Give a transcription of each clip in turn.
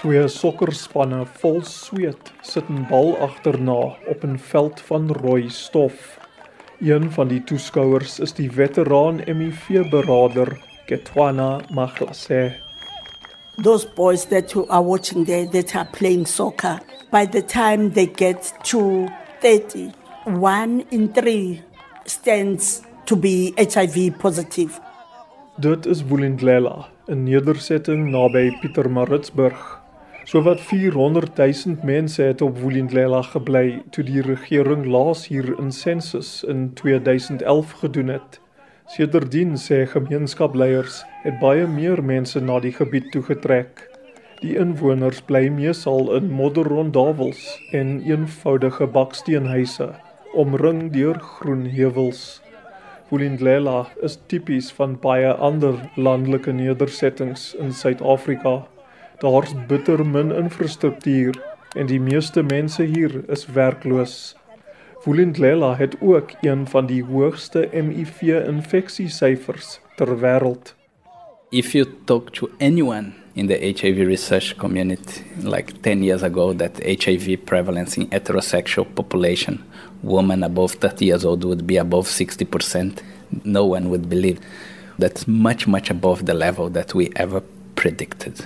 Twee sokkerspanne vol sweet sit 'n bal agterna op 'n veld van rooi stof. Een van die toeskouers is die veteraan HIV-beraader Ketwana Maglasse. Those boys that you are watching there that are playing soccer, by the time they get to 30, one in three stands to be HIV positive. Dit is Woolindlela, 'n nedersetting naby Pietermaritzburg. Sowat 400 000 mense het op Woolindlela gebly toe die regering laas hier in sensus in 2011 gedoen het. Sedertdien sê gemeenskapleiers het baie meer mense na die gebied toe getrek. Die inwoners bly meesal in modderrondawels en eenvoudige baksteenhuise omring deur groen heuwels. Woolindlela is tipies van baie ander landelike nedersettings in Suid-Afrika. Daar's bitter min infrastruktuur en die meeste mense hier is werkloos. Woolindlela het ook een van die hoogste HIV-infeksiesyfers ter wêreld. If you talk to anyone in the HIV research community, like 10 years ago, that HIV prevalence in heterosexual population, women above 30 years old would be above 60%, no one would believe. That's much, much above the level that we ever predicted.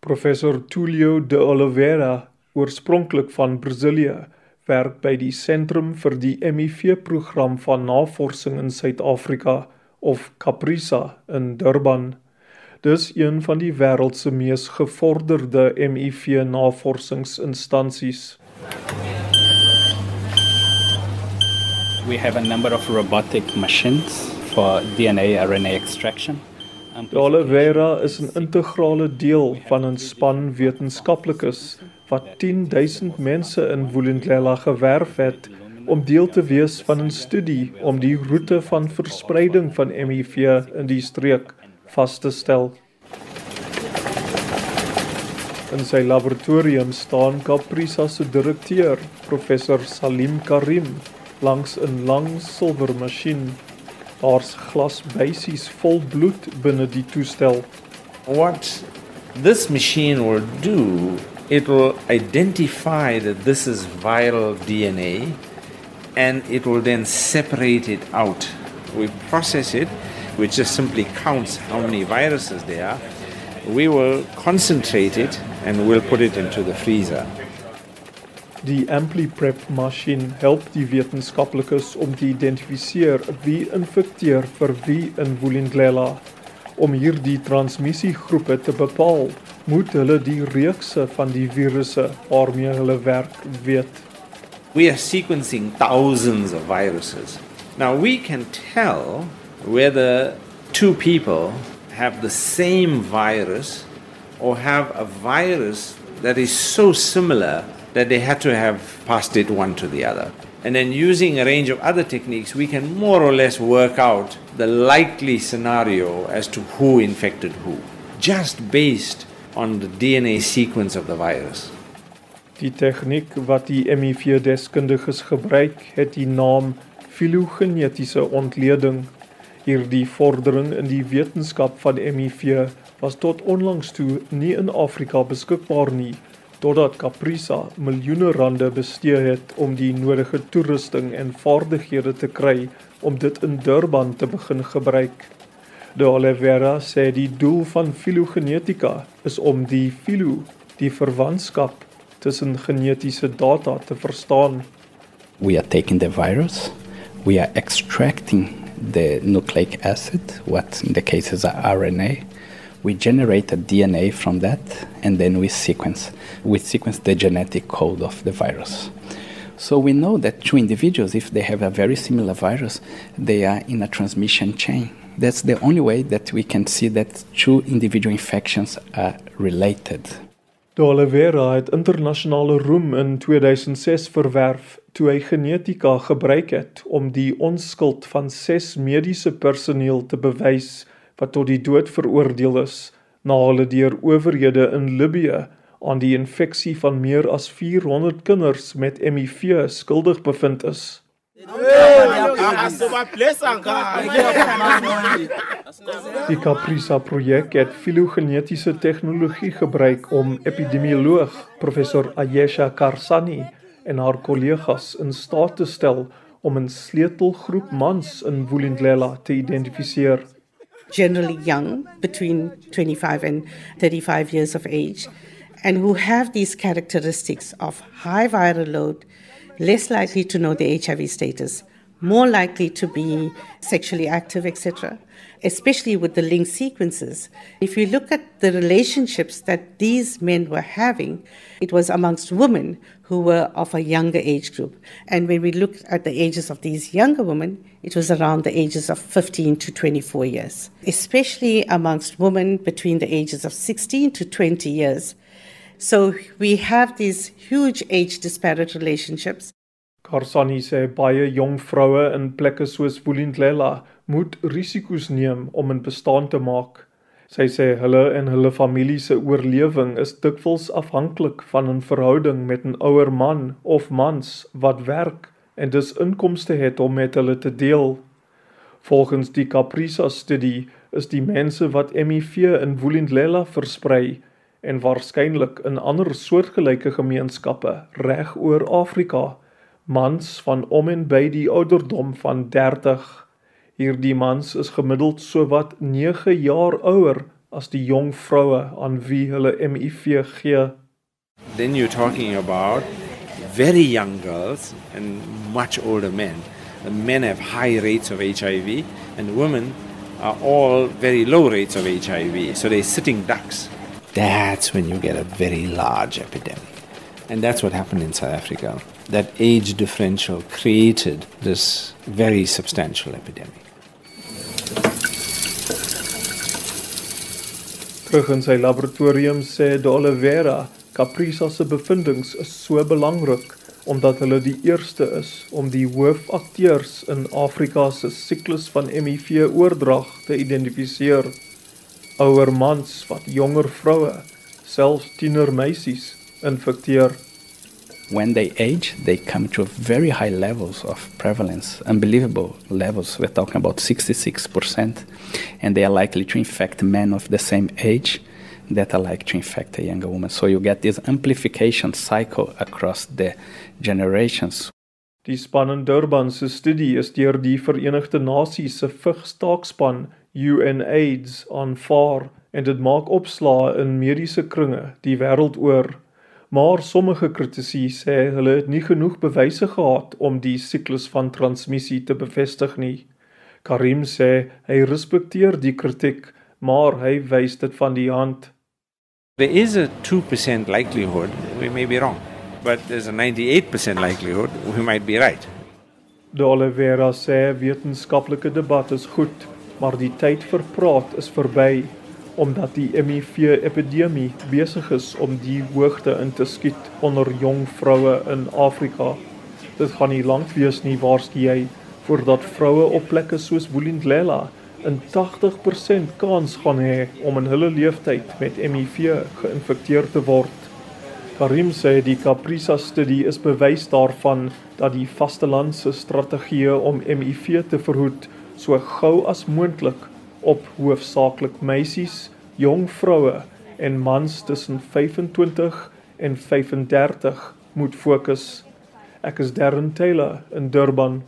Professor Tulio de Oliveira, oorspronklik van Brasilië, werk by die Sentrum vir die HIV-program van Navorsing in Suid-Afrika of Caprisa in Durban. Dis een van die wêreld se mees gevorderde HIV-navorsingsinstansies. We have a number of robotic machines for DNA RNA extraction. Oliveira is 'n integrale deel van 'n span wetenskaplikes wat 10000 mense in Woolindlela gewerf het om deel te wees van 'n studie om die roete van verspreiding van HIV in die streek vas te stel. In sy laboratorium staan Caprisa se direkteur, professor Salim Karim, langs 'n lang. Daar's vol bloed binne die toestel. What this machine will do, it will identify that this is viral DNA and it will then separate it out. We process it, which just simply counts how many viruses there are. We will concentrate it and we'll put it into the freezer. Die AmpliPrep masjien help die wetenskaplikes om te identifiseer wie infekteer vir wie in Woolindlela. Om hierdie transmissiegroepe te bepaal, moet hulle die reekse van die virusse waarmee hulle werk weet. We are sequencing thousands of viruses. Now we can tell whether two people have the same virus or have a virus that is so similar that they had to have passed it one to the other. And then using a range of other techniques, we can more or less work out the likely scenario as to who infected who, just based on the DNA sequence of the virus. Die tegniek wat die HIV-deskundiges gebruik, het die naam filogenetiese ontleding. Hierdie vordering in die wetenskap van HIV was tot onlangs toe nie in Afrika beskikbaar nie, totdat Caprisa miljoene rande bestee het om die nodige toerusting en vaardighede te kry om dit in Durban te begin gebruik. De Oliveira sê die doel van filogenetika is om die filo, die verwantskap tussen genetiese data te verstaan. We are taking the virus, we are extracting the nucleic acid, what in the case is RNA. We generate a DNA from that and then we sequence. We sequence the genetic code of the virus. So we know that two individuals, if they have a very similar virus, they are in a transmission chain. That's the only way that we can see that two individual infections are related. De Oliveira het internasionale roem in 2006 verwerf toe hy genetika gebruik het om die onskuld van 6 mediese personeel te bewys wat tot die dood veroordeel is na hulle deur owerhede in Libië aan die infeksie van meer as 400 kinders met HIV skuldig bevind is. Die Caprisa projek het filogenetiese tegnologie gebruik om epidemioloog professor Ayesha Karsani en haar kollegas in staat te stel om 'n sleutelgroep mans in Vulindlela te identifiseer. Generally young, between 25 and 35 years of age, and who have these characteristics of high viral load, less likely to know the HIV status, more likely to be sexually active, etc., especially with the link sequences. If you look at the relationships that these men were having, it was amongst women who were of a younger age group. And when we looked at the ages of these younger women, it was around the ages of 15 to 24 years, especially amongst women between the ages of 16 to 20 years. So we have these huge age disparate relationships. Karsani sê baie jong vroue in plekke soos Vulindlela moet risiko's neem om in bestaan te maak. Sy sê hulle en hulle familie se oorlewing is dikwels afhanklik van 'n verhouding met 'n ouer man of mans wat werk en dus inkomste het om met hulle te deel. Volgens die Caprisa studie is die mense wat HIV in Vulindlela versprei en waarskynlik in ander soortgelyke gemeenskappe reg oor Afrika mans van om en by die ouderdom van 30. Hierdie mans is gemiddeld sowat 9 jaar ouer as die jong vroue aan wie hulle HIV gee. Then you're talking about very young girls and much older men. The men have high rates of HIV and women are all very low rates of HIV. So they're sitting ducks. That's when you get a very large epidemic. And that's what happened in South Africa. That age differential created this very substantial epidemic. Terug in sy laboratorium sê De Oliveira, Caprisa se bevindinge is so belangrik omdat hulle die eerste is om die hoofakteurs in Afrika se siklus van HIV oordrag te identifiseer. Ouer mans wat jonger vroue, selfs tienermeisies infecteer. When they age, they come to very high levels of prevalence, unbelievable levels. We're talking about 66%, and they are likely to infect men of the same age that are likely to infect a younger woman. So you get this amplification cycle across the generations. Die span in Durban se studie is deur die Verenigde Nasies se vigstaakspan UNAIDS aanvaar en dit maak opslae in mediese kringe die wêreld oor maar sommige kritici sê hulle het nie genoeg bewyse gehad om die siklus van transmissie te bevestig nie. Karim sê hy respekteer die kritiek, maar hy wys dit van die hand. There is a 2% likelihood we may be wrong, but there's a 98% likelihood we might be right. De Oliveira sê wetenskaplike debat is goed, maar die tyd vir praat is verby omdat die HIV-epidemie besig is om die hoogte in te skiet onder jong vroue in Afrika. Dit gaan nie lank wees nie waarskynlik jy voordat vroue op plekke soos Vulindlela 'n 80% kans gaan hê om in hulle lewenstyd met HIV geïnfekteer te word. Karim sê die Caprisa studie is bewys daarvan dat die vastelandse strategieë om HIV te verhoed so gou as moontlik op hoofsaaklik meisies, jong vroue en mans tussen 25 en 35 moet fokus. Ek is Darren Taylor in Durban